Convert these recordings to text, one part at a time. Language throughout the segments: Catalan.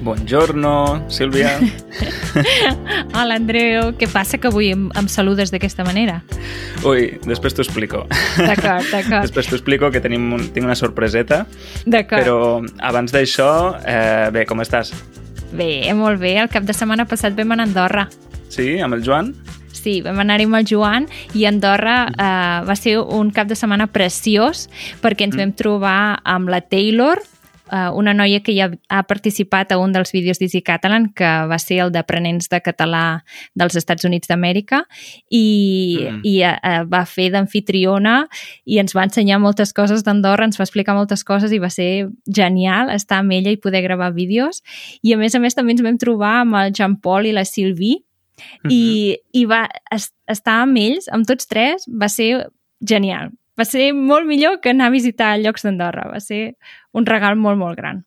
Buongiorno, Sílvia. Hola, Andreu. Què passa que avui em, em saludes d'aquesta manera? Ui, després t'ho explico. D'acord, d'acord. després t'ho explico, que tenim un, tinc una sorpreseta. D'acord. Però abans d'això, eh, bé, com estàs? Bé, molt bé. El cap de setmana passat vam anar a Andorra. Sí, amb el Joan? Sí, vam anar-hi amb el Joan i Andorra eh, va ser un cap de setmana preciós perquè ens vam trobar amb la Taylor, uh, una noia que ja ha participat a un dels vídeos d'Easy Catalan, que va ser el d'aprenents de català dels Estats Units d'Amèrica, i, mm. i uh, va fer d'anfitriona i ens va ensenyar moltes coses d'Andorra, ens va explicar moltes coses i va ser genial estar amb ella i poder gravar vídeos. I a més a més també ens vam trobar amb el Jean Paul i la Sylvie, Mm -hmm. i, i va es, estar amb ells, amb tots tres, va ser genial va ser molt millor que anar a visitar llocs d'Andorra. Va ser un regal molt, molt gran.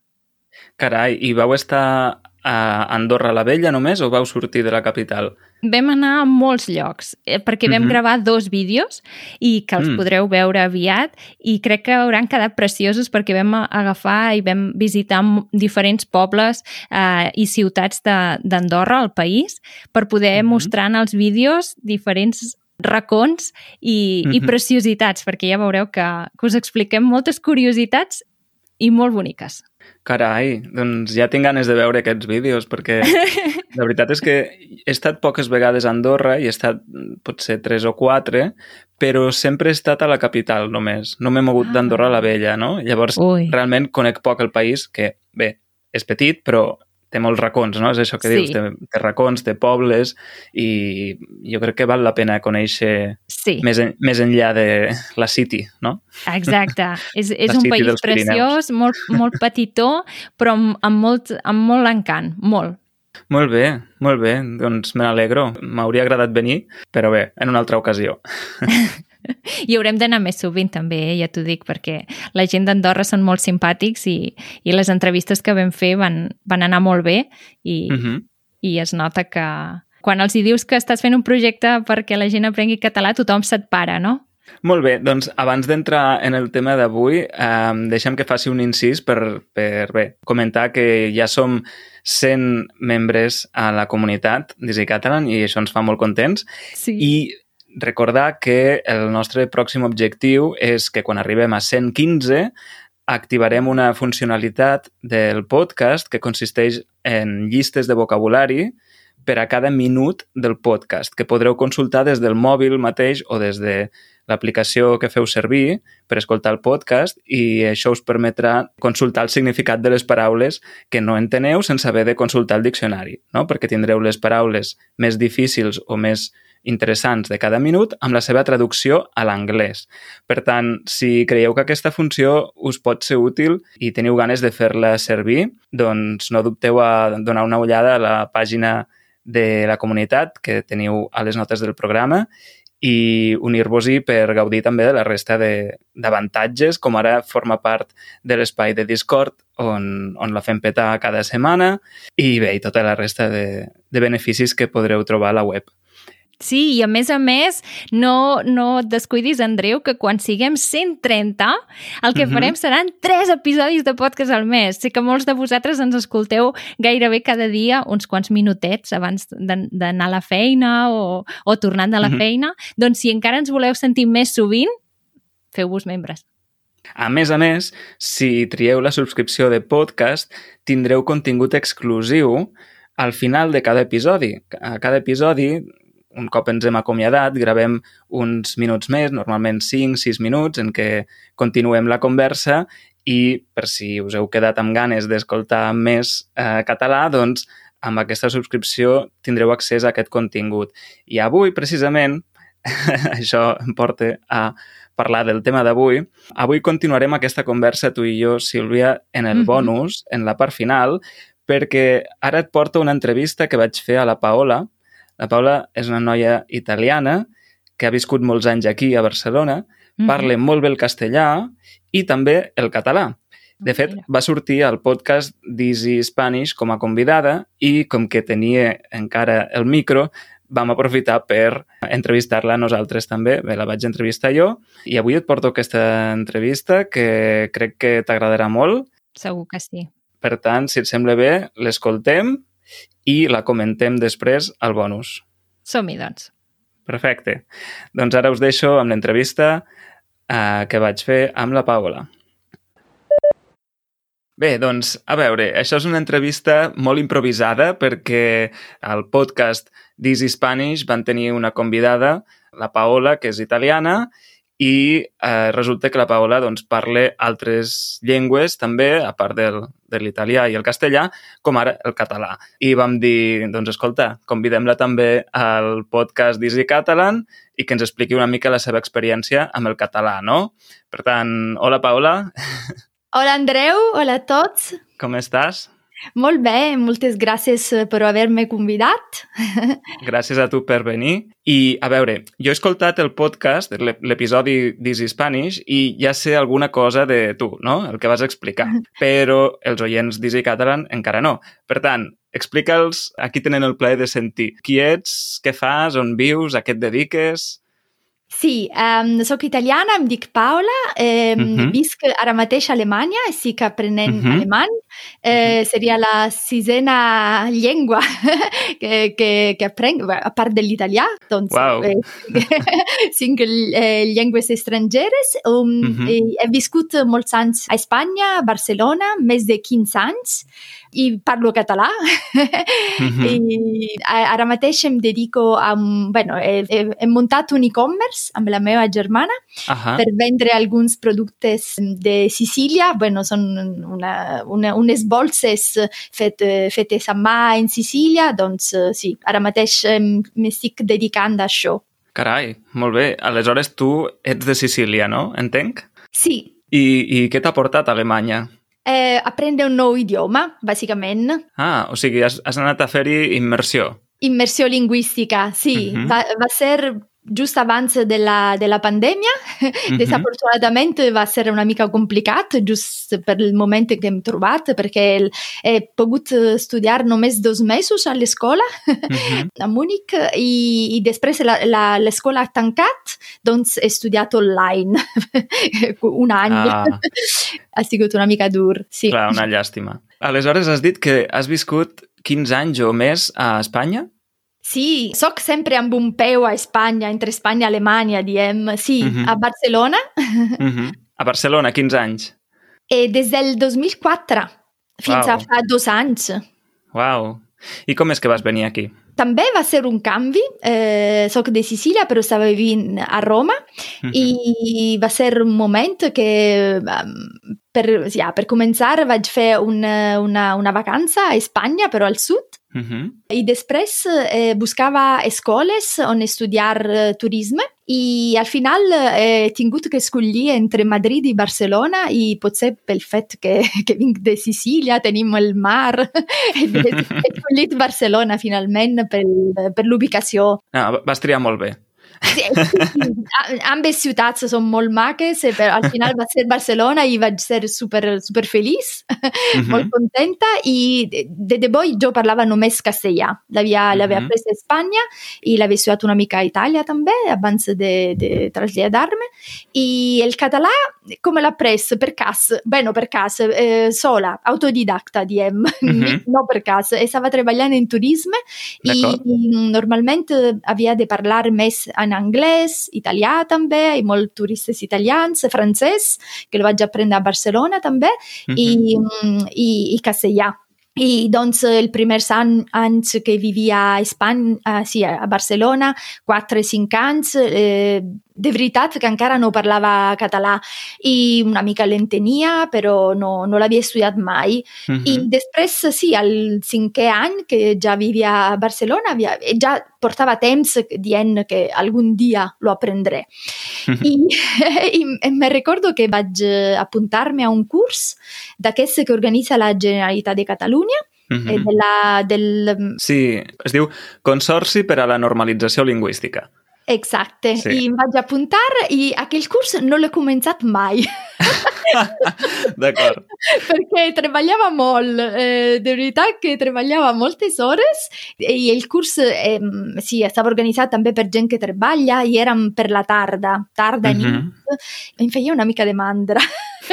Carai, i vau estar a Andorra la Vella només o vau sortir de la capital? Vam anar a molts llocs, eh, perquè vam mm -hmm. gravar dos vídeos i que els mm. podreu veure aviat i crec que hauran quedat preciosos perquè vam agafar i vam visitar diferents pobles eh, i ciutats d'Andorra, al país, per poder mm -hmm. mostrar en els vídeos diferents racons i, mm -hmm. i mhm. preciositats, perquè ja veureu que, que us expliquem moltes curiositats i molt boniques. Carai, doncs ja tinc ganes de veure aquests vídeos, perquè la veritat és que he estat poques vegades a Andorra i he estat potser tres o quatre, però sempre he estat a la capital només. No m'he mogut ah. d'Andorra a la Vella, no? Llavors, Ui. realment conec poc el país, que bé, és petit, però té molts racons, no? És això que sí. dius, té, té racons, té pobles i jo crec que val la pena conèixer sí. més, en, més enllà de la City, no? Exacte. És, és un país preciós, molt, molt petitó, però amb, amb, molt, amb molt encant, molt. Molt bé, molt bé. Doncs me n'alegro. M'hauria agradat venir, però bé, en una altra ocasió. I haurem d'anar més sovint també, eh? ja t'ho dic, perquè la gent d'Andorra són molt simpàtics i, i les entrevistes que vam fer van, van anar molt bé i, uh mhm. -huh. i es nota que quan els hi dius que estàs fent un projecte perquè la gent aprengui català, tothom se't para, no? Molt bé, doncs abans d'entrar en el tema d'avui, eh, deixa'm que faci un incís per, per bé, comentar que ja som 100 membres a la comunitat d'Easy Catalan i això ens fa molt contents. Sí. I recordar que el nostre pròxim objectiu és que quan arribem a 115 activarem una funcionalitat del podcast que consisteix en llistes de vocabulari per a cada minut del podcast, que podreu consultar des del mòbil mateix o des de l'aplicació que feu servir per escoltar el podcast i això us permetrà consultar el significat de les paraules que no enteneu sense haver de consultar el diccionari, no? perquè tindreu les paraules més difícils o més interessants de cada minut amb la seva traducció a l'anglès. Per tant, si creieu que aquesta funció us pot ser útil i teniu ganes de fer-la servir, doncs no dubteu a donar una ullada a la pàgina de la comunitat que teniu a les notes del programa i unir-vos-hi per gaudir també de la resta d'avantatges, com ara forma part de l'espai de Discord on, on la fem petar cada setmana i bé, i tota la resta de, de beneficis que podreu trobar a la web. Sí, i a més a més, no, no et descuidis, Andreu, que quan siguem 130, el que uh -huh. farem seran 3 episodis de podcast al mes. Sé que molts de vosaltres ens escolteu gairebé cada dia uns quants minutets abans d'anar a la feina o, o tornant de la uh -huh. feina. Doncs si encara ens voleu sentir més sovint, feu-vos membres. A més a més, si trieu la subscripció de podcast, tindreu contingut exclusiu al final de cada episodi. A cada episodi un cop ens hem acomiadat, gravem uns minuts més, normalment 5-6 minuts, en què continuem la conversa i per si us heu quedat amb ganes d'escoltar més eh, català, doncs amb aquesta subscripció tindreu accés a aquest contingut. I avui, precisament, això em porta a parlar del tema d'avui. Avui continuarem aquesta conversa tu i jo, Sílvia, en el mm -hmm. bonus, en la part final, perquè ara et porto una entrevista que vaig fer a la Paola, la Paula és una noia italiana que ha viscut molts anys aquí a Barcelona, mm -hmm. parla molt bé el castellà i també el català. De fet, va sortir al podcast d'Easy Spanish com a convidada i com que tenia encara el micro, vam aprofitar per entrevistar-la nosaltres també. Bé, la vaig entrevistar jo i avui et porto aquesta entrevista que crec que t'agradarà molt. Segur que sí. Per tant, si et sembla bé, l'escoltem i la comentem després al bonus. Som-hi, doncs. Perfecte. Doncs ara us deixo amb l'entrevista eh, que vaig fer amb la Paola. Bé, doncs, a veure, això és una entrevista molt improvisada perquè al podcast d'Easy Spanish van tenir una convidada, la Paola, que és italiana, i eh, resulta que la Paola doncs, parla altres llengües també, a part del, de l'italià i el castellà, com ara el català. I vam dir, doncs escolta, convidem-la també al podcast d'Easy Catalan i que ens expliqui una mica la seva experiència amb el català, no? Per tant, hola Paola. Hola Andreu, hola a tots. Com estàs? Molt bé, moltes gràcies eh, per haver-me convidat. Gràcies a tu per venir. I, a veure, jo he escoltat el podcast, l'episodi d'Easy Spanish, i ja sé alguna cosa de tu, no?, el que vas explicar. Però els oients d'Easy Catalan encara no. Per tant, explica'ls a qui tenen el plaer de sentir. Qui ets, què fas, on vius, a què et dediques... Sí, um, sóc italiana, em dic Paola, eh, Mhm. -huh. visc ara mateix a Alemanya, estic aprenent Mhm. -huh. alemany. Eh, seria la sisena llengua que, que, que aprenc, a part de l'italià, doncs Uau. eh, cinc eh, llengües estrangeres. Um, Mhm. eh, he viscut molts anys a Espanya, a Barcelona, més de 15 anys, i parlo català. Mhm. I a- ara mateix em dedico a... Bueno, he, he, muntat un e-commerce amb la meva germana Ahà. per vendre alguns productes de Sicília. Bueno, són una, una, unes bolses fet, fetes a mà en Sicília. Doncs eh, sí, ara mateix m'estic dedicant a això. Carai, molt bé. Aleshores tu ets de Sicília, no? Entenc? Sí, I, i què t'ha portat a Alemanya? Eh, aprendre un nou idioma, bàsicament. Ah, o sigui, has, has anat a fer-hi immersió. Immersió lingüística, sí. Mhm. va, va ser just abans de la, de la pandèmia. Mhm. Desafortunadament va ser una mica complicat, just per il moment que hem trobat, perquè el- he pogut estudiar només dos mesos a l'escola Mhm. a Múnich i, i després la- la- l'escola ha tancat, doncs he estudiat online un any. Ah, Ha sigut una mica dur, sí. clar, una llàstima. Aleshores has dit que has viscut 15 anys o més a Espanya? Sí, soc sempre amb un peu a Espanya, entre Espanya i Alemanya, diem. Sí, Mhm. a Barcelona, Mhm. A Barcelona, 15 anys. e des del 2004 fins Wow. a fa dos anys. Uau. I com és que vas venir aquí? També va ser un canvi. Eh, soc de Sicília, però estava vivint a Roma Mhm. i va ser un moment que um, per, ja, per començar vaig fer una, una, una vacanza a Espanya, però al sud. Mhm. I després eh, buscava escoles on estudiar eh, turisme i al final eh, tingut que escollir entre Madrid i Barcelona i potser pel fet que, que vinc de Sicília, tenim el mar, escollit Barcelona finalment per, per l'ubicació. Ah, vas triar molt bé. Sí, a- ambes ciutats són molt maques, eh, però al final va ser Barcelona i vaig ser super, super feliç, Mhm. molt contenta i de, de debò jo parlava només castellà. L'havia l'havia Mhm. après a Espanya i l'havia estudiat una mica a Itàlia també, abans de, de traslladar-me. I el català, come l'ha pres? Per cas? Bé, no per cas, eh, sola, autodidacta, diem, Mhm. no per cas. E stava treballant en turisme i D'acord. normalment havia de parlar més en anglès, italià també, i molts turistes italians, francès, que el vaig aprendre a Barcelona també, Mhm. i, mm, i, i castellà. I doncs el primers an, anys que vivia a Espanya, uh, sí, a Barcelona, 4-5 anys, eh, de veritat que encara no parlava català i una mica l'entenia, però no, no l'havia estudiat mai. Mhm. I després, sí, al cinquè any que ja vivia a Barcelona, havia, ja portava temps dient que algun dia lo aprendré. Mhm. I, i me recordo que vaig apuntar-me a un curs d'aquest que organitza la Generalitat de Catalunya, Mhm. eh, de la, del, Sí, es diu Consorci per a la Normalització Lingüística. Exacte, Sí. i em vaig apuntar i aquell curs no l'he començat mai. D'acord. perquè treballava molt, eh, de veritat que treballava moltes hores i el curs eh, sí, estava organitzat també per gent que treballa i érem per la tarda, tarda Mhm. nit, em feia una mica de mandra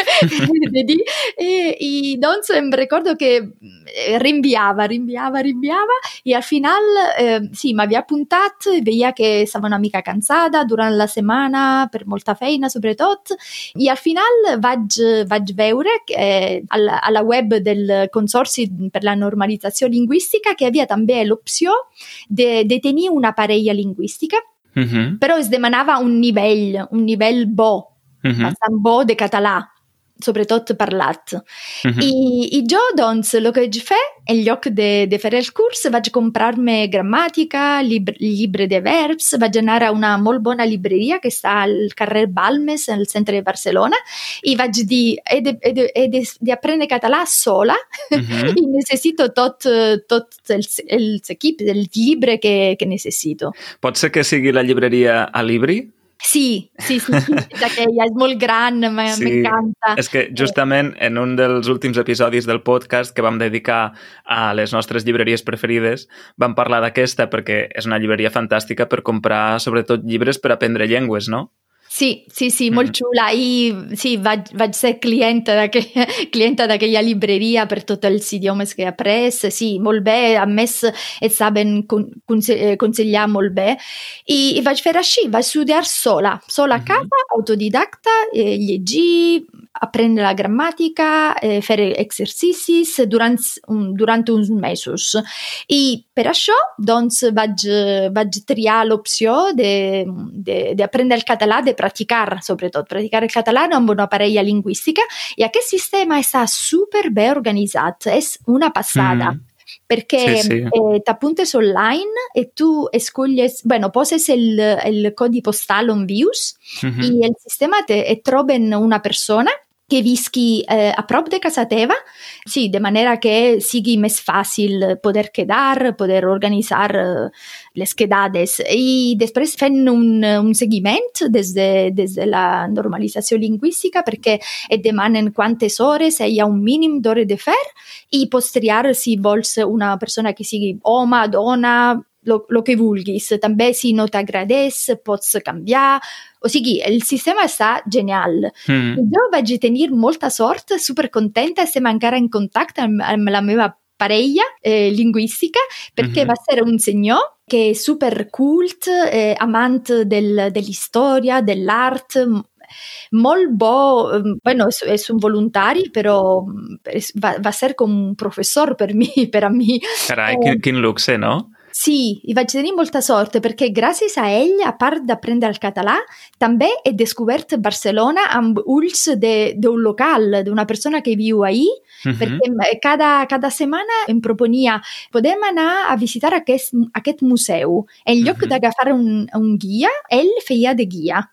de dir, e, i doncs em recordo che eh, rinviava, rinviava, rinviava i al final eh, sì, m'havia apuntat, veia que stava una mica cansada durant la setmana per molta feina sobretot i al final vaig, vaig veure que, eh, alla, alla web del Consorci per la Normalització Lingüística que havia també l'opció de, de tenir una parella lingüística, Mhm, però es demanava un nivell, un nivell bo, mhm, bastant bo de català, sobretot parlat. mhm. I, I jo, doncs, el que vaig fer, en lloc de, de fer el curs, vaig comprar-me gramàtica, llibre, llibre de verbs, vaig anar a una molt bona llibreria que està al carrer Balmes, al centre de Barcelona, i vaig dir, he d'aprendre català sola Mhm. i necessito tot, tot els, els equips, el llibre que, que necessito. Pot ser que sigui la llibreria a Libri? Sí, sí, sí, sí d'aquella, és molt gran, m- Sí, m'encanta. És que justament en un dels últims episodis del podcast que vam dedicar a les nostres llibreries preferides vam parlar d'aquesta perquè és una llibreria fantàstica per comprar sobretot llibres per aprendre llengües, no? Sí, sí, sí, molt Mhm. xula. I sí, vaig, vaig ser clienta d'aquella, llibreria per tots els idiomes que he après. Sí, molt bé. A més, et saben con, conse- eh, consellar molt bé. I, I vaig fer així, vaig estudiar sola, sola a Mhm. casa, autodidacta, eh, llegir, aprendre la gramàtica, eh, fer exercicis durant, un, durant uns mesos. I per això, doncs, vaig, vaig triar l'opció d'aprendre el català, de practicar, sobretot, practicar el català amb una parella lingüística i aquest sistema està super ben organitzat, és una passada. Mm. Perché Sì, sì. eh, t'appuntes online e tu escolles, bueno, poses il, il codi postale on vius Mhm. i el sistema te, et troben una persona que visqui eh, a prop de casa teva, sì, de manera que sigui més fàcil poder quedar, poder organitzar eh, les quedades. I després fent un, un seguiment des de, des de la normalització lingüística perquè et demanen quantes hores, hi ha un mínim d'hores de fer i pots triar si vols una persona que sigui home, dona, lo, lo que vulguis. També si no t'agradés pots canviar. O sigui, el sistema està genial. Mm. Jo vaig tenir molta sort, super contenta, estem encara en contacte amb, amb la meva parella eh, lingüística perquè Mhm. va ser un senyor que és super cult, eh, amant del, de l'història, de l'art, m- molt bo, bueno, un voluntari, però va, va ser com un professor per mi, per a mi. Carai, Eh. luxe, no? Sì, i vaig tenir molta sort perquè gràcies a ell, a part d'aprendre el català, també he descobert Barcelona amb ulls de- d'un local, d'una persona que viu ahí, Mhm. perquè cada, cada setmana em proponia podem anar a visitar aquest, aquest museu. En lloc Mhm. d'agafar un, un guia, ell feia de guia.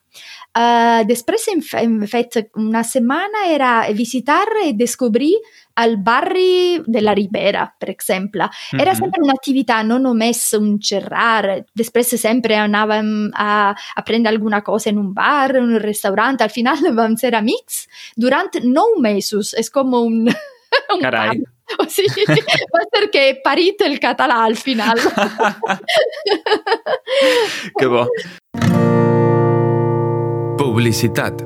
Uh, després hem, hem fet una setmana era visitar e descobrir el barri de la Ribera, per exemple. Era Mhm. sempre un'attività, non només un xerrar. Després sempre anàvem a, a prendre alguna cosa en un bar, en un restaurant. Al final vam ser amics durant nou mesos. És com un... un Carai. parto. O sigui, va ser que he parit el català al final. que bo. Publicitat.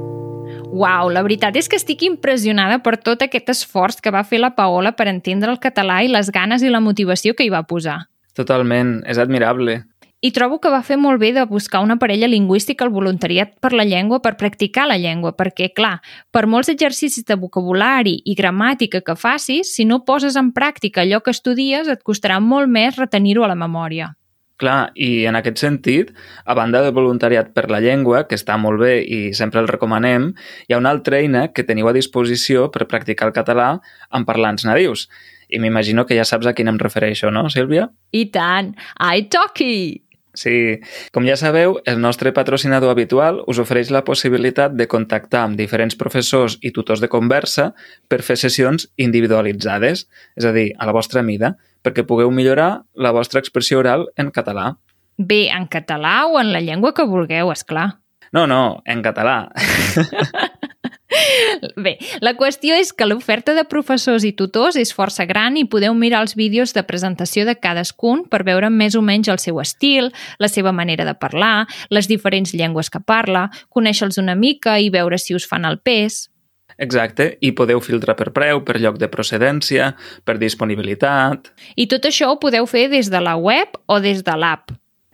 Uau, la veritat és que estic impressionada per tot aquest esforç que va fer la Paola per entendre el català i les ganes i la motivació que hi va posar. Totalment, és admirable. I trobo que va fer molt bé de buscar una parella lingüística al voluntariat per la llengua per practicar la llengua, perquè, clar, per molts exercicis de vocabulari i gramàtica que facis, si no poses en pràctica allò que estudies, et costarà molt més retenir-ho a la memòria. Clar, i en aquest sentit, a banda del voluntariat per la llengua, que està molt bé i sempre el recomanem, hi ha una altra eina que teniu a disposició per practicar el català amb parlants nadius. I m'imagino que ja saps a quin em refereixo, no, Sílvia? I tant! iTalki! Sí, com ja sabeu, el nostre patrocinador habitual us ofereix la possibilitat de contactar amb diferents professors i tutors de conversa per fer sessions individualitzades, és a dir, a la vostra mida, perquè pugueu millorar la vostra expressió oral en català. Bé, en català o en la llengua que vulgueu, és clar. No, no, en català. Bé, la qüestió és que l'oferta de professors i tutors és força gran i podeu mirar els vídeos de presentació de cadascun per veure més o menys el seu estil, la seva manera de parlar, les diferents llengües que parla, conèixer-los una mica i veure si us fan el pes. Exacte, i podeu filtrar per preu, per lloc de procedència, per disponibilitat... I tot això ho podeu fer des de la web o des de l'app.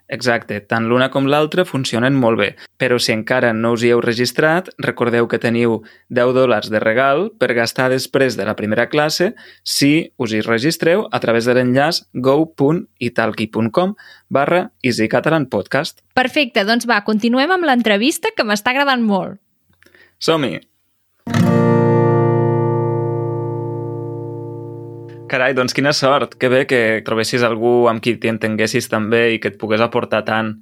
Exacte, tant l'una com l'altra funcionen molt bé, però si encara no us hi heu registrat, recordeu que teniu 10 dòlars de regal per gastar després de la primera classe si us hi registreu a través de l'enllaç go.italki.com barra easycatalanpodcast. Perfecte, doncs va, continuem amb l'entrevista que m'està agradant molt. Som-hi! Carai, doncs quina sort. Que bé que trobessis algú amb qui t'hi entenguessis també i que et pogués aportar tant.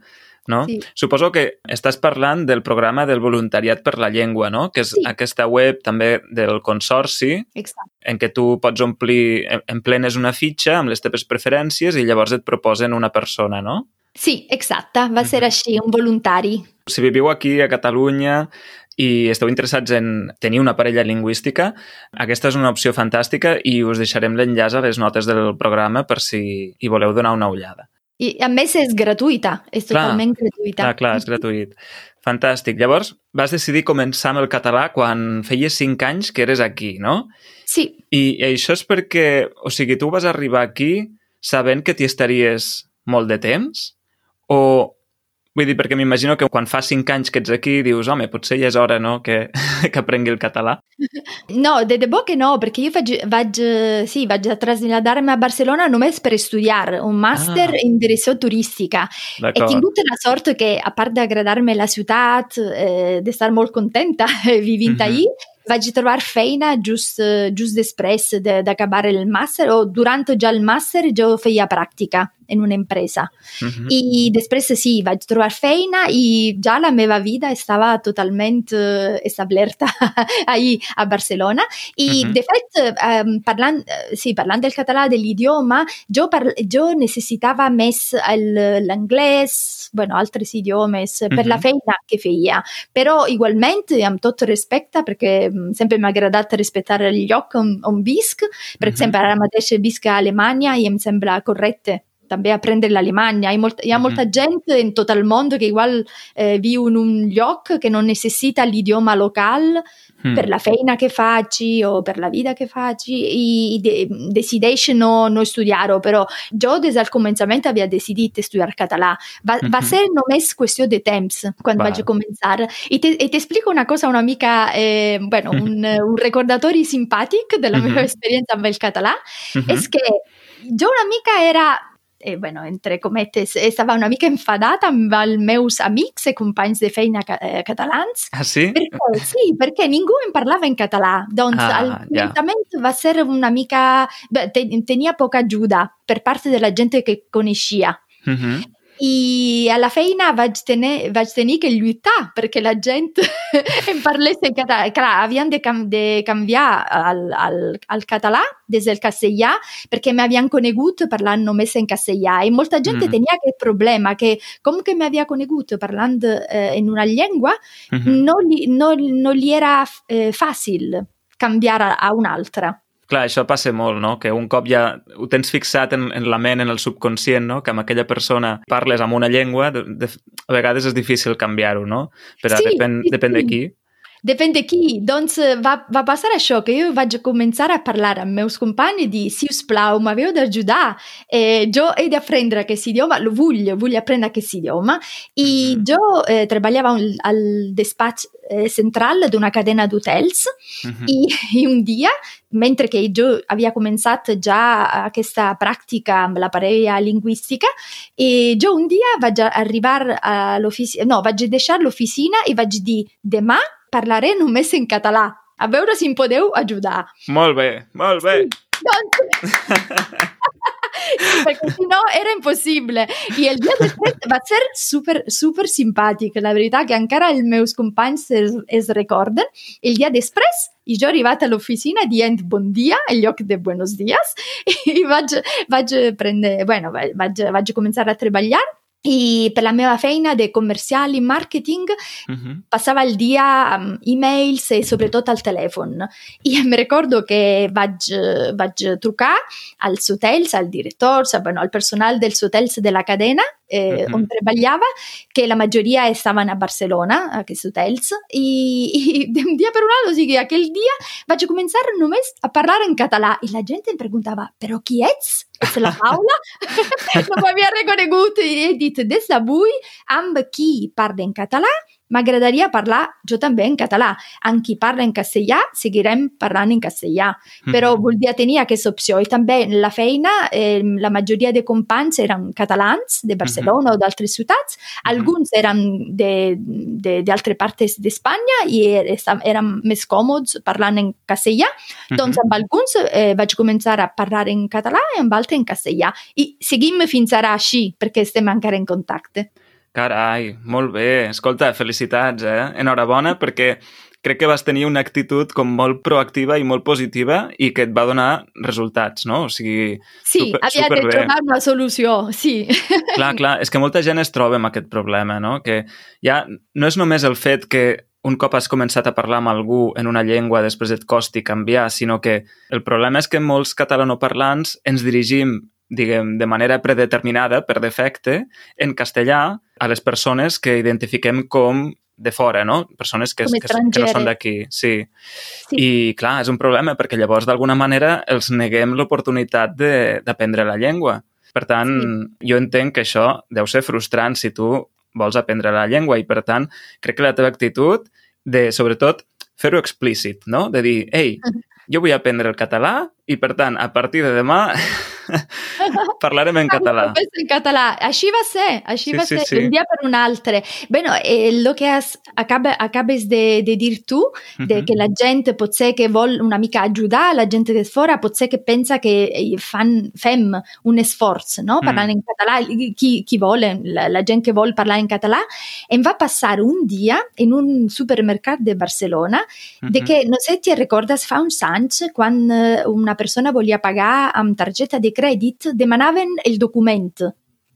No? Sí. Suposo que estàs parlant del programa del voluntariat per la llengua, no? que és Sí. aquesta web també del Consorci Exacte. en què tu pots omplir, em- emplenes una fitxa amb les teves preferències i llavors et proposen una persona, no? Sí, exacte, va ser així, un voluntari. Si viviu aquí a Catalunya i esteu interessats en tenir una parella lingüística, aquesta és una opció fantàstica i us deixarem l'enllaç a les notes del programa per si hi voleu donar una ullada. I a més és gratuïta, és Clar. totalment gratuïta. Clar, clar, és gratuït. Fantàstic. Llavors, vas decidir començar amb el català quan feies 5 anys que eres aquí, no? Sí, I això és perquè, o sigui, tu vas arribar aquí sabent que t'hi estaries molt de temps? O, vull dir, perquè m'imagino que quan fa 5 anys que ets aquí dius, home, potser ja és hora, no?, que, que aprengui el català. no, de debò que no, perché io vaig, vaig, eh, sì, vaig a traslladarmi a Barcellona només per estudiar un màster Ah. in direció turística. He D'acord. tingut la sort que, a part d'agradar-me la ciutat, eh, d'estar molt contenta vivint Mhm. ahí, vaig trobar feina just, eh, just després de- d'acabar el màster o durant ja el màster jo feia pràctica en una empresa. Mhm. I després sí, vaig trobar feina i ja la meva vida estava totalment eh, establerta ahí a Barcelona. I Mhm. de fet, eh, parlant, eh, sí, parlant del català, de l'idioma, jo, par- jo necessitava més el- l'anglès, bueno, altres idiomes, eh, per Mhm. la feina que feia. Però igualment, amb tot respecte, perquè mm, sempre m'ha agradat respectar el lloc on, on visc, per Mhm. exemple, ara mateix visc a Alemanya i em sembla correcte també aprendre l'alemany. Hi molt, hi ha Mhm. molta gent en tot el món que igual eh, viu in un lloc que non necessita l'idioma local Mm. per la feina che facci o per la vida che facci i de, decideix no, no estudiar-ho, però jo des del començament havia decidit estudiar català. Va, va Mhm. ser només qüestió de temps quan Val. vaig començar. I te- t'explico una cosa una mica, eh, bueno, un, un recordatori simpàtic de la meva Mhm. esperienza amb el català, Mhm. és que jo una mica era eh, bueno, entre cometes, estava una mica enfadata amb els meus amics e companys de feina ca eh, catalans, Ah, sí? perquè, sí, perquè ningú em parlava en català. Doncs Ah, ja. començament va ser una mica... Te, tenia poca ajuda per parte della gente che coneixia. Mhm. I a la feina vaig tenir, vaig tenir que lluitar perquè la gent em parlés en català. Clar, havien de, cam de canviar al, al, al català des del castellà perquè m'havien conegut parlant només en castellà i molta gent Mm. tenia aquest problema que com que m'havia conegut parlant eh, en una llengua Mhm. no li, no, no li era eh, fàcil canviar a, a un'altra. Clar, això passa molt, no? Que un cop ja ho tens fixat en, en la ment, en el subconscient, no? Que amb aquella persona parles amb una llengua, de, de, a vegades és difícil canviar-ho, no? Però Sí, depèn, sí, depèn de qui. Depèn de qui. Doncs eh, va, va passar això, que jo vaig començar a parlar amb meus companys i dir, si us plau, m'haveu d'ajudar. Eh, jo he d'aprendre aquest idioma, lo vull, vull aprendre aquest idioma. I Mhm. jo eh, treballava al, al despatx eh, central d'una cadena d'hotels Mhm. I, I un dia, mentre che jo havia començat ja aquesta pràctica amb la parella lingüística, e jo un dia vaig arribar a l'oficina, no, vaig deixar l'oficina i vaig dir, demà parlaré només en català, a veure si em podeu ajudar. Molt bé, molt bé. Doncs... Sí, perquè si no era impossible. I el dia després va ser super, super simpàtic. La veritat que encara els meus companys es, es recorden. El dia després, i jo he arribat a l'oficina dient bon dia en lloc de buenos dies i vaig, vaig prendre, bueno, vaig, vaig començar a treballar i per la meva feina de comercial i marketing Uh -huh. passava il dia amb emails e sobretot al telèfon. I em recordo que vaig, vaig trucar als hotels, al director, bueno, al personal dels hotels de la cadena eh, Mhm. on treballava, que la majoria estaven a Barcelona, aquests hotels, i, i d'un dia per un altre, o sigui, aquell dia vaig començar només a parlar en català i la gent em preguntava, però qui ets? Ets la Paula? no m'havia reconegut i he dit, des d'avui, amb qui parla en català, m'agradaria parlar jo també en català. Amb qui parla en castellà, seguirem parlant en castellà. Però Mhm. volia tenir aquesta opció. I també en la feina, eh, la majoria de companys eren catalans de Barcelona o d'altres ciutats, alguns eren de- de- d'altres parts d'Espanya i er- eren més còmodes parlant en castellà. Mhm. Doncs amb alguns eh, vaig començar a parlar en català i amb altres en castellà. I seguim fins ara així, perquè estem encara en contacte. Carai, molt bé. Escolta, felicitats, eh? Enhorabona, perquè crec que vas tenir una actitud com molt proactiva i molt positiva i que et va donar resultats, no? O sigui, Sí, Super- havia de superbé. trobar una solució, sí. clar, clar, és que molta gent es troba amb aquest problema, no? Que ja no és només el fet que un cop has començat a parlar amb algú en una llengua després et costi canviar, sinó que el problema és que molts catalanoparlants ens dirigim diguem, de manera predeterminada, per defecte, en castellà a les persones que identifiquem com de fora, no? Persones que, que, que no són d'aquí, sí. Sí. I, clar, és un problema perquè llavors, d'alguna manera, els neguem l'oportunitat de- d'aprendre la llengua. Per tant, sí. jo entenc que això deu ser frustrant si tu vols aprendre la llengua i, per tant, crec que la teva actitud de, sobretot, fer-ho explícit, no? De dir, ei, jo vull aprendre el català i, per tant, a partir de demà parlarem en català. En català. Així va ser, així Sí, va sí, ser, sí. un dia per un altre. Bueno, eh, el que has, acaba, acabes de, de dir tu, de Mhm. que la gent pot ser que vol una mica ajudar la gent de fora, pot ser que pensa que eh, fan, fem un esforç, no? Mm. Parlant en català, qui, qui vol, la, la gent que vol parlar en català, em va passar un dia en un supermercat de Barcelona de Mhm. que, no sé, ti recordes fa uns anys, quan eh, una persona volia pagar amb targeta de crèdit, demanaven el document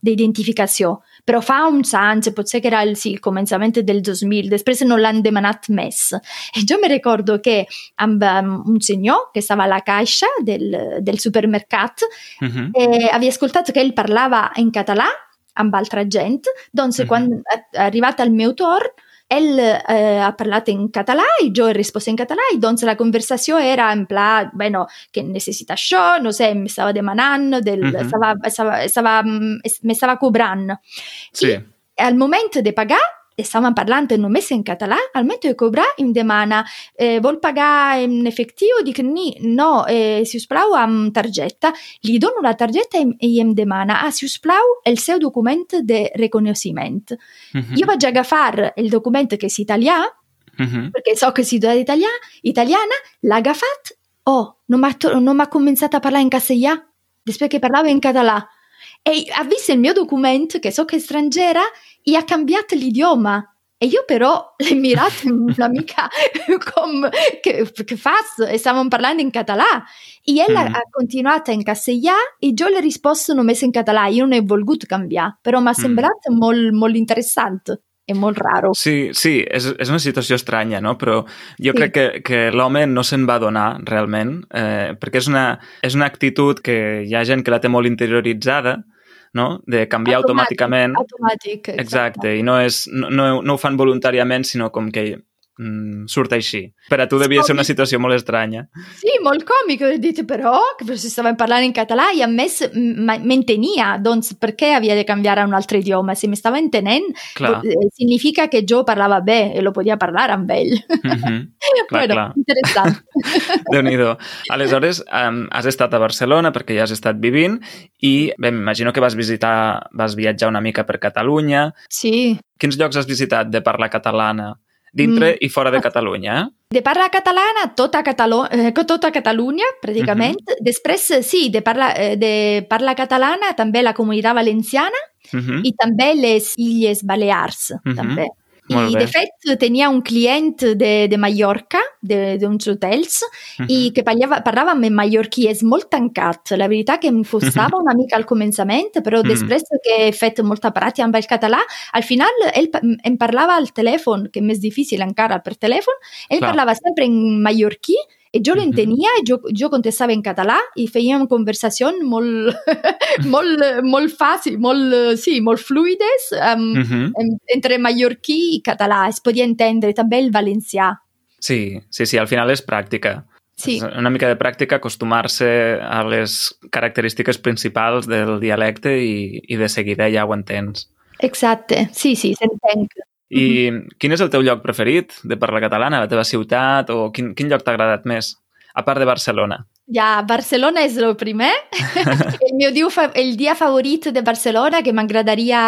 d'identificació. Però fa uns anys, potser que era el, sì, il començament del 2000, després no l'han demanat més. E jo me ricordo che amb um, un senyor que stava alla caixa del, del supermercat Mhm. eh, havia ascoltato che ell parlava in català amb altra gent, doncs Mhm. quan è arrivat al meu torn ell eh, ha parlat en català i jo he respost en català i doncs la conversació era en pla, bueno, que necessita això, no sé, m'estava demanant, del, Mhm. estava, estava, estava, mm, es- m'estava cobrant. Sí. I al moment de pagar, estàvem parlant només en català, al moment de cobrar em demana eh, vol pagar en efectiu? Dic ni, no, eh, si us plau amb targeta. Li dono la targeta i, i em demana, ah, si us plau, el seu document de reconeixement. Mhm. Jo vaig agafar el document que és italià, Mhm. perquè so che si è italià, italiana, l'ha agafat, oh, non m'ha to- non m'ha començat a parlar in castellà, després che parlava in català. E ha visto il mio documento, che so che è straniera, e ha cambiato l'idioma. E io però l'ho mirato una mica come che, che fas? E stavamo parlando in català. E ella Mm. ha continuato in castellà e io le ho risposto non messo in català. Io non ho voluto cambiare, però mi ha Mm. sembrato molto, molto interessante e molto raro. Sí, sí, és, és una situació estranya, no? Però jo Sí. crec que, que l'home no se'n va donar realment, eh, perquè és una, és una actitud que hi ha gent que la té molt interioritzada, no? De canviar Automàtic, automàticament. Automàtic, Exacte, i no, és, no, no, no ho fan voluntàriament, sinó com que mm, surt així. Per a tu devia ser una situació molt estranya. Sì, molto comico, ho detto però, che si stava parlando in català e a me s- m- mi intenia, doncs perché havia de cambiare a un altro idioma? Se mi stava intenent, Clar. eh, significa che Joe parlava bé e lo podia parlare amb ell. Mhm. Clar, bueno, clar. interessant. déu nhi Aleshores, um, has estat a Barcelona perquè ja has estat vivint i bé, m'imagino que vas visitar, vas viatjar una mica per Catalunya. sì. Quins llocs has visitat de parla catalana dintre Mm. i fora de Catalunya? Eh? De parla catalana tota, Catalo eh, tota Catalunya, praticament. Després, sì, de parla, eh, de parla catalana també la comunitat valenciana Mhm. i també les Illes Balears, Mhm. també. Molt I, bé. de fet, tenia un client de, de Mallorca, de- d'uns hotels, i que parlava, parlava en mallorquí, és molt tancat. La veritat que em costava una mica al començament, però Mhm. després que he fet molta pràctica amb el català, al final ell em parlava al telèfon, que és més difícil encara per telèfon, ell Clar. parlava sempre en mallorquí i jo Mhm. l'entenia, jo, jo contestava en català i fèiem conversacions molt, molt, molt fàcil, molt, sí, molt fluides, um, Mhm. en- entre mallorquí i català. Es podia entendre també el valencià. Sí, sí, sí, al final és pràctica. Sí. És una mica de pràctica, acostumar-se a les característiques principals del dialecte i, i de seguida ja ho entens. Exacte, sí, sí, s'entén. I quin és el teu lloc preferit de parla catalana, la teva ciutat, o quin, quin lloc t'ha agradat més? A part de Barcelona. Ja, Barcelona és el primer. el meu dia, el dia favorit de Barcelona, que m'agradaria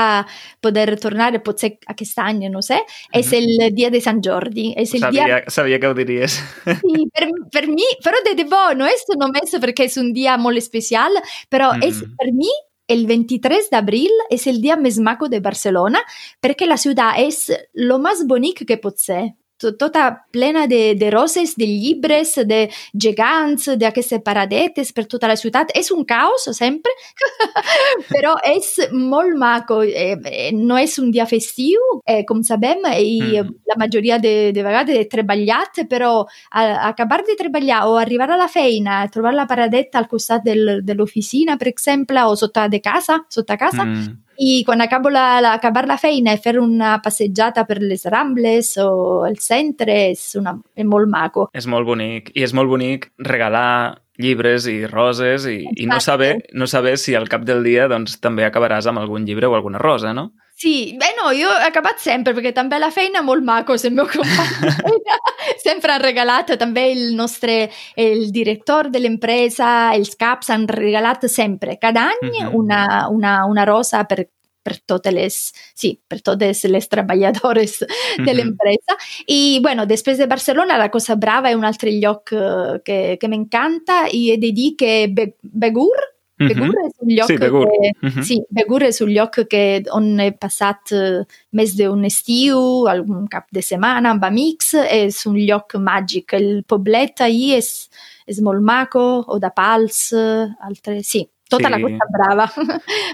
poder tornar, potser aquest any, no sé, és el dia de Sant Jordi. És el dia Sabia, sabia que ho diries. Sí, per, per mi, però de debò, no és només perquè és un dia molt especial, però Mm. és per mi el 23 d'abril és el dia més maco de Barcelona perquè la ciutat és lo més bonic que pot ser. To- Tota plena de, de roses, de llibres, de gegants, d'aquestes paradetes per tota la ciutat. És un caos sempre, però és molt maco. Eh, eh, no és un dia festiu, eh, com sabem, i Mm. la majoria de, de vegades he treballat, però a, acabar de treballar o arribar a la feina, trobar la paradeta al costat del, de l'oficina, per exemple, o sota de casa, sota casa, Mm. I quan acabo la, la, acabar la feina e fer una passejata per les Rambles o el centre és, una, és molt maco. És molt bonic. I és molt bonic regalar llibres i roses i, i no, Exacte. saber, no saber si al cap del dia doncs, també acabaràs amb algun llibre o alguna rosa, no? Sí, beh no, io ho acabat sempre perché també a la feina molt maco se il mio compagno sempre han regalat també il nostre il direttore dell'impresa els caps han regalat sempre cada any Mhm. una, una, una rosa per per totes les, sì, per totes les treballadores Mhm. dell'impresa. I bueno, després de Barcelona la cosa brava è un altro lloc eh, che, che m'encanta i he de dir que Be- Begur, Begur Mhm. és un lloc Sí, Begur. que, Mhm. Sí, Begur és un lloc que, on he passat eh, més d'un estiu, algun cap de setmana amb amics, és un lloc màgic. El poblet ahir és, és molt maco, o de Pals, eh, altre... Sí, tota Sí. la Costa Brava.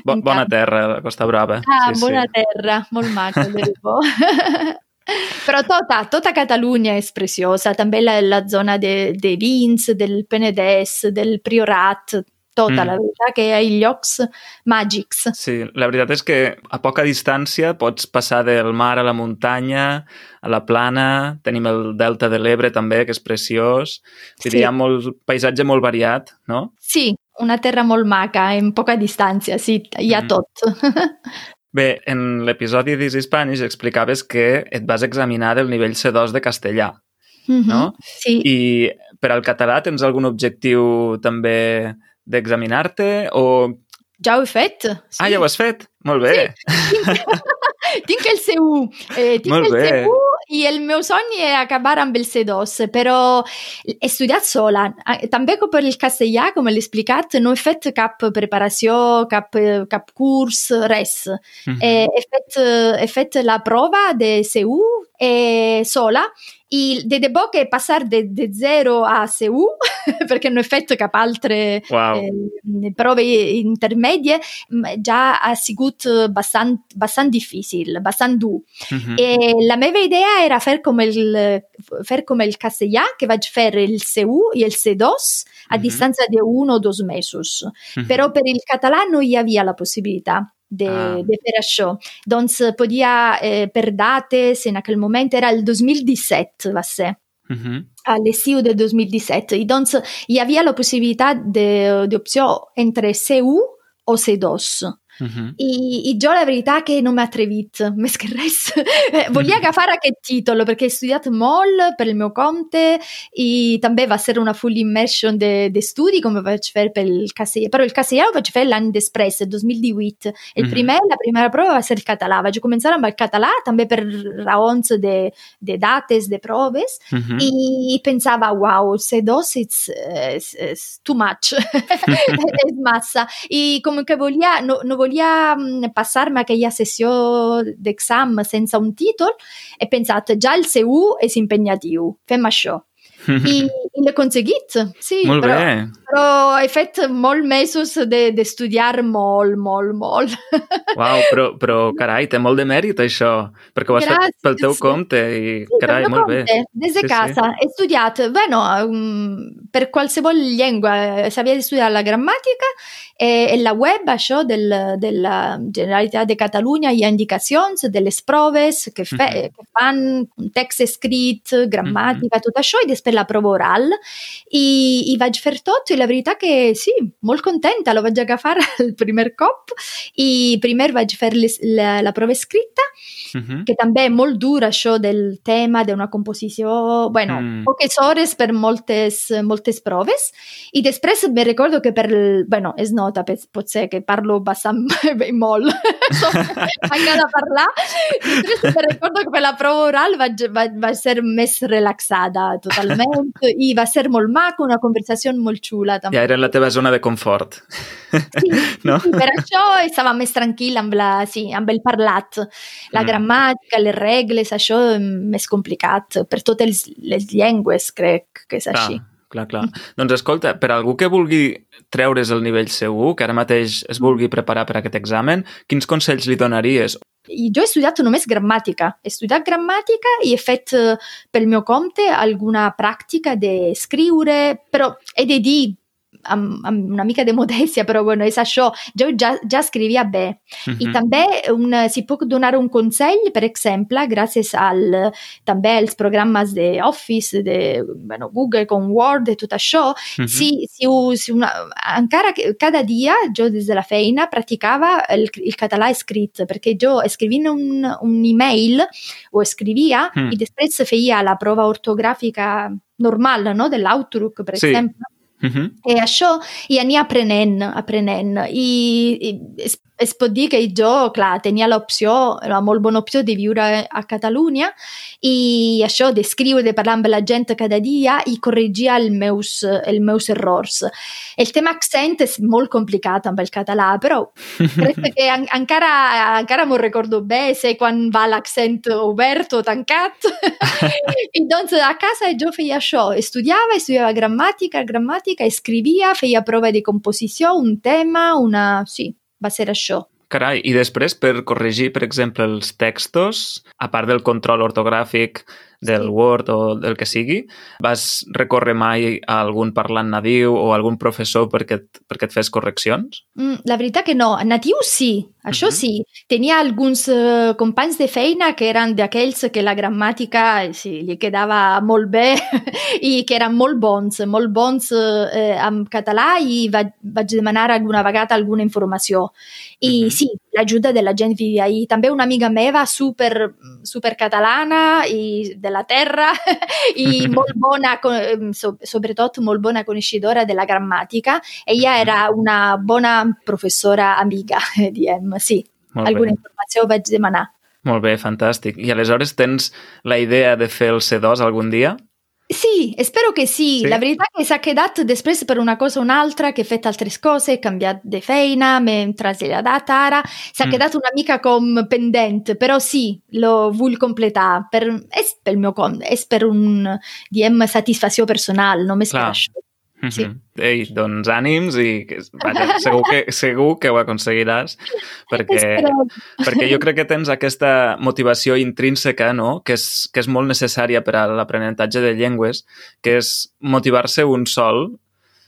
Bo, bona terra, la Costa Brava. Ah, sí, bona sí. terra, molt maco, de debò. Però tota, tota Catalunya és preciosa, també la, la zona de, de Vins, del Penedès, del Priorat, tota, Mm. la veritat que hi ha llocs màgics. Sí, la veritat és que a poca distància pots passar del mar a la muntanya, a la plana, tenim el delta de l'Ebre també, que és preciós. Sí. Hi ha molt, paisatge molt variat, no? Sí, una terra molt maca, en poca distància, sí, hi ha Mm. tot. Bé, en l'episodi d'Easy Spanish explicaves que et vas examinar del nivell C2 de castellà, no? Sí, I per al català tens algun objectiu també d'examinar-te o... ja ho he fet. Sí. Ah, ja ho has fet? Molt bé. tinc el C1, eh, tinc Molt el bé. C1 i el meu somni è acabar amb el C2, però he studiat sola. També per il castellà, com l'he explicat, no he fet cap preparació, cap, cap curs, res. Mhm. Eh, he, fet, eh, he fet la prova de C1 eh, sola i de debò che passare de, de 0 a C1 perché non ho fatto cap altre Uau. eh, prove intermedie m- già ha sigut bastant, bastant difícil, bastant dur. Mhm. E la meva idea era fer com el, fer com el castellà, que vaig fer el C1 i el C2 a Mhm. distanza di uno o dos mesos. Mhm. Però per il català no hi havia la possibilitat de, Ah. de fer això. Doncs podia, eh, per dates, en aquell moment era el 2017, va ser Mhm. a l'estiu del 2017 i doncs hi havia la possibilitat d'opció entre C1 o C2 Mhm. i, i jo la verità che non mi ha atrevit més que res Eh, volia agafar aquest títol perquè he studiat molt per il mio compte i també va ser una full immersion de, de studi com vaig fer pel castellà però il castellà ho vaig fer l'any després, el 2018 el Mhm. primer, la primera prova va ser el català vaig començar amb el català també per raons de, de dates, de proves Mhm. y pensaba, wow, C2 it's, it's, it's too much, es massa. Y como que volía, no, no volia mm, passar-me aquella sessió d'exam sense un títol, he pensat, ja el C1 és impegnatiu, fem això. I, i l'he aconseguit, sí. Molt però, bé. però he fet molt mesos d'estudiar de, molt, molt, molt. Uau, però, però carai, té molt de mèrit això, perquè ho has Gràcies. fet pel teu compte i sí, carai, molt compte, bé. Des de sí, casa. Sí. He estudiat, bueno, um, per qualsevol llengua, sabia estudiar la grammatica e en la web això del, della Generalitat de Catalunya hi ha indicacions de les proves que, fe, mm -hmm. que fan un text escrit, gramàtica, mm -hmm. tot això, i després la prova oral. I, I vaig fer tot i la veritat que sí, molt contenta, lo vaig agafar el primer cop i primer vaig fer les, la, la prova escrita, mm -hmm. que també és molt dur això del tema d'una composició, bueno, mm. poques hores per moltes, moltes proves, i després me recordo que per, bueno, és no nota, pot ser que parlo bastant bé molt, m'agrada parlar. Després recordo que per la prova oral vaig, vaig, vaig ser més relaxada totalment i va ser molt maco, una conversació molt xula. També. Ja era la teva zona de confort. Sí, no? sí, per això estava més tranquil amb, la, sí, amb el parlat. La mm. gramàtica, les regles, això és més complicat. Per totes les llengües crec que és així. Ah clar, clar. Doncs escolta, per algú que vulgui treure's el nivell C1, que ara mateix es vulgui preparar per aquest examen, quins consells li donaries? Jo he estudiat només gramàtica. He estudiat gramàtica i he fet eh, pel meu compte alguna pràctica d'escriure, però he de dir amb, amb una mica de modèstia, però bueno, és això. Jo ja, ja escrivia bé. Uh -huh. I mhm. també un, si puc donar un consell, per exemple, gràcies al, també als programes d'Office, de bueno, Google com Word i tot això, uh -huh. si, si, si una, encara cada dia jo des de la feina praticava el, el català escrit, perquè jo escrivint un, un email o escrivia -huh. i després feia la prova ortogràfica normal, no? de l'Outlook, per sí. exemple Uh -huh. E això i anir aprenent, aprenent. I, i dir que jo, clar, tenia l'opció, la molt bona opció de viure a Catalunya i això d'escriure, de parlar amb la gent cada dia i corregir els meus, els meus errors. El tema accent és molt complicat amb el català, però crec que en, encara, encara m'ho recordo bé, sé quan va l'accent obert o tancat. Doncs a casa jo feia això, estudiava, estudiava gramàtica, gramàtica, escrivia, feia prova de composició, un tema, una... Sí, va ser això. Carai, i després per corregir, per exemple, els textos, a part del control ortogràfic del sí. Word o del que sigui, vas recórrer mai a algun parlant nadiu o algun professor perquè, et, perquè et fes correccions? Mm, la veritat que no. Nadiu sí, això uh -huh. sí. Tenia alguns uh, companys de feina que eren d'aquells que la gramàtica sí, li quedava molt bé i que eren molt bons, molt bons uh, amb català i vaig, vaig demanar alguna vegada alguna informació. I uh -huh. Sí, l'ajuda de la gent vivia ahí. També una amiga meva super, super catalana i de la terra i molt bona, sobretot molt bona coneixedora de la. Ella era una bona professora amiga, diem, sí. Molt Alguna bé. informació vaig demanar. Molt bé, fantàstic. I aleshores tens la idea de fer el C2 algun dia? Sì, spero che sì. sì. La verità è che s'ha quedat després per una cosa o un'altra, che he fet altres cose, he canviat de feina, m'he traslladat ara, s'ha mm. quedat una mica com pendent, però sí, lo vull completar. Per, és pel meu compte, és per un, diem, satisfacció personal, només Clar. Per això. Sí. Ei, doncs ànims i vaja, segur, que, segur que ho aconseguiràs perquè, perquè jo crec que tens aquesta motivació intrínseca no? que, és, que és molt necessària per a l'aprenentatge de llengües, que és motivar-se un sol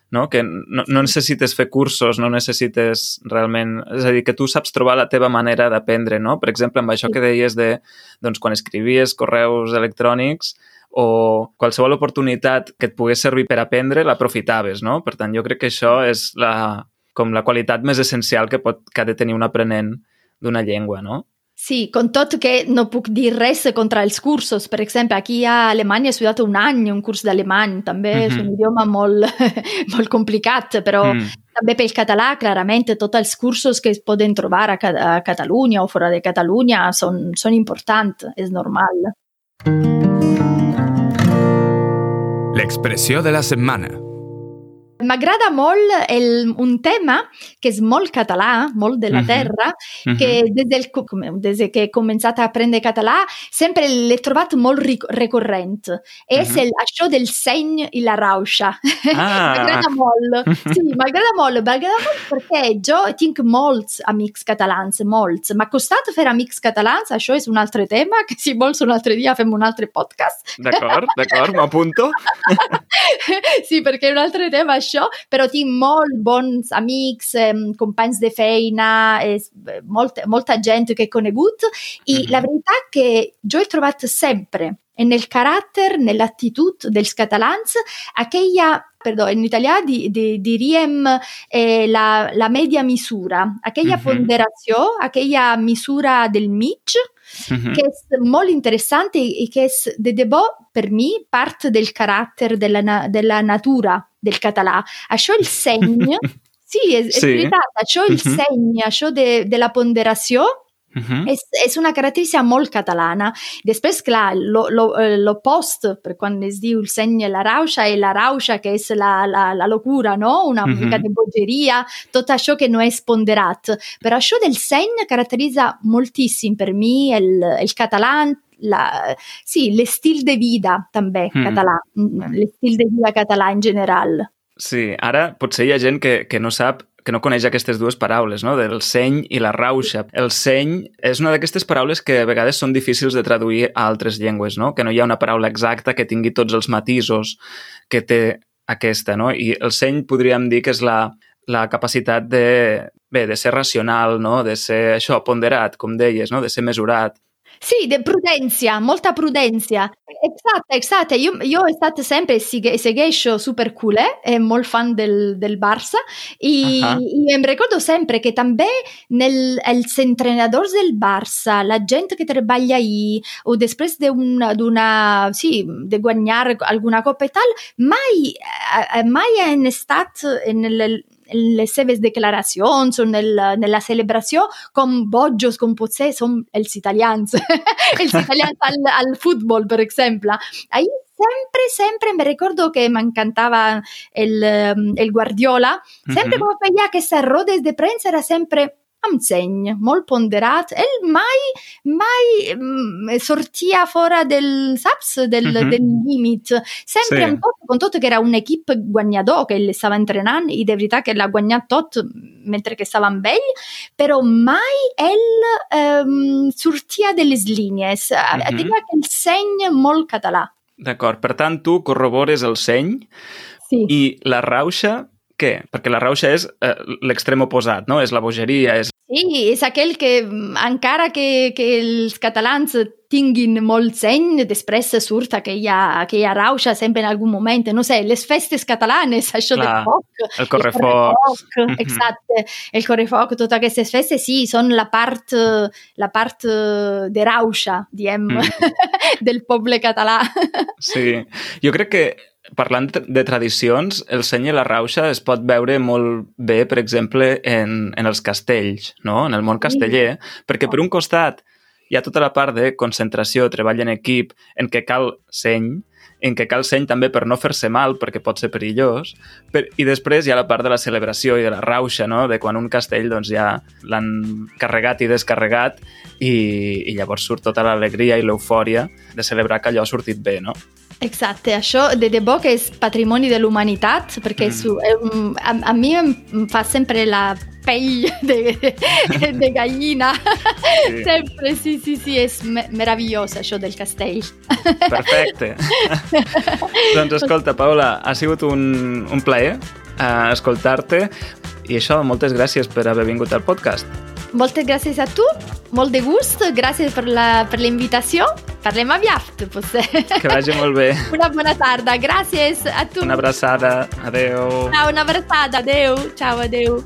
no? que no, no necessites fer cursos, no necessites realment... És a dir, que tu saps trobar la teva manera d'aprendre, no? Per exemple, amb això que deies de, doncs, quan escrivies correus electrònics, o qualsevol oportunitat que et pogués servir per aprendre l'aprofitaves, no? Per tant, jo crec que això és la, com la qualitat més essencial que, pot, que ha de tenir un aprenent d'una llengua, no? Sì, con tot che non puc dir res contra els cursos. Per exemple, aquí a Alemanya he estudiat un any un curs d'alemany. També mm -hmm. és un idioma molt, molt complicat, però mm. també pel català, clarament, tots els cursos que es poden trobar a, a Catalunya o fora de Catalunya són, són importants, és normal. L'expressió de la setmana. M'agrada molt el, un tema que és molt català, molt de la Mhm. terra, Mhm. que des, del, des que he començat a aprendre català sempre l'he trobat molt ric- recorrent. És Mhm. el, això del seny i la rauxa. Ah, M'agrada molt. Sí, m'agrada molt. M'agrada molt perquè jo tinc molts amics catalans, molts. M'ha costat fer amics catalans, això és un altre tema, que si vols un altre dia fem un altre podcast. d'acord, d'acord, m'apunto. sí, perquè és un altre tema això, però tinc molt bons amics, eh, companys de feina, és, molta, molta gent che he conegut i Mhm. la veritat che jo he trobat sempre nel carattere, nell'attitude dels catalans, aquella, perdó, in italià di, di, diríem eh, la, la media misura, aquella Mhm. ponderació, aquella misura del mig, Mhm. che è molto interessante e che è de debò per me parte del carattere della, na- della natura del català. Això il segno, sì, è, è Sì. verità, això il Mhm. segno, això de, della ponderació Mhm. és, és una característica molt catalana. Després, clar, eh, l'oppost, per quan es diu el seny i la rauxa, è la rauxa che és la, la, la locura, no? Una Mhm. mica de bogeria, tot això che no és ponderat. Però això del seny caratterizza moltíssim per mi el, el català, la, sì, l'estil de vida també Mm. català, l'estil de vida català en general. Sí, ara potser hi ha gent que, que no sap que no coneix aquestes dues paraules, no? del seny i la rauxa. El seny és una d'aquestes paraules que a vegades són difícils de traduir a altres llengües, no? que no hi ha una paraula exacta que tingui tots els matisos que té aquesta. No? I el seny podríem dir que és la, la capacitat de, bé, de ser racional, no? de ser això, ponderat, com deies, no? de ser mesurat. Sì, de prudenza, molta prudenza. Esatto, esatto. Io, io è stata sempre sigue- segueixo super cool, è molto fan del, del Barça e, Ah. e mi ricordo sempre che també nel, els entrenadors del Barça, la gent que treballa ahí o després d'una, d'una sì, de guanyar alguna coppa e tal, mai, eh, mai han estat en el, en les seves declaracions o nel, nella celebració com bojos, com potser som els italians, els italians al, al futbol, per exemple. Ahí sempre, sempre me ricordo che m'encantava il, ehm, il Guardiola, sempre Mhm. come feia aquesta rodes de premsa era sempre amb seny, molt ponderat. Ell mai, mai mm, sortia fora del, saps, del, Mhm. del límit. Sempre Sí. amb tot, con tot que era un equip guanyador que ell estava entrenant i de veritat que l'ha guanyat tot mentre que estava amb ell, però mai ell ehm, sortia de les línies. Mhm. Tenia aquell seny molt català. D'acord, per tant, tu corrobores el seny Sí. i la rauxa, què? Perquè la rauxa és eh, l'extrem oposat, no? És la bogeria, és... Sí, és aquell que mm, encara que, que els catalans tinguin molt seny, després surt aquella, aquella rauxa sempre en algun moment. No sé, les festes catalanes, això Clar, del foc, El correfoc. correfoc, Mhm. exacte, el correfoc, totes aquestes festes, sí, són la part, eh, la part eh, de rauxa, diem, Mm. del poble català. Sí. Jo crec que parlant de tradicions, el seny i la rauxa es pot veure molt bé, per exemple, en, en els castells, no? en el món casteller, perquè per un costat hi ha tota la part de concentració, treball en equip, en què cal seny, en què cal seny també per no fer-se mal, perquè pot ser perillós, per, i després hi ha la part de la celebració i de la rauxa, no? de quan un castell doncs, ja l'han carregat i descarregat i, i llavors surt tota l'alegria i l'eufòria de celebrar que allò ha sortit bé, no? Exacte, això de debò que és patrimoni de l'humanitat, perquè Mm. su, eh, a, a mi em fa sempre la pell de, de gallina. Sí. Sempre, sí, sí, sí, és me meravellós això del castell. Perfecte. doncs escolta, Paula, ha sigut un, un plaer uh, escoltar-te i això, moltes gràcies per haver vingut al podcast. Moltes gràcies a tu, molt de gust, gràcies per la, per l'invitació. Parlem aviat, potser. Que vagi molt bé. Una bona tarda, gràcies a tu. Una abraçada. Adeu. Ciao, una abraçada, adeu, ciao, adeu.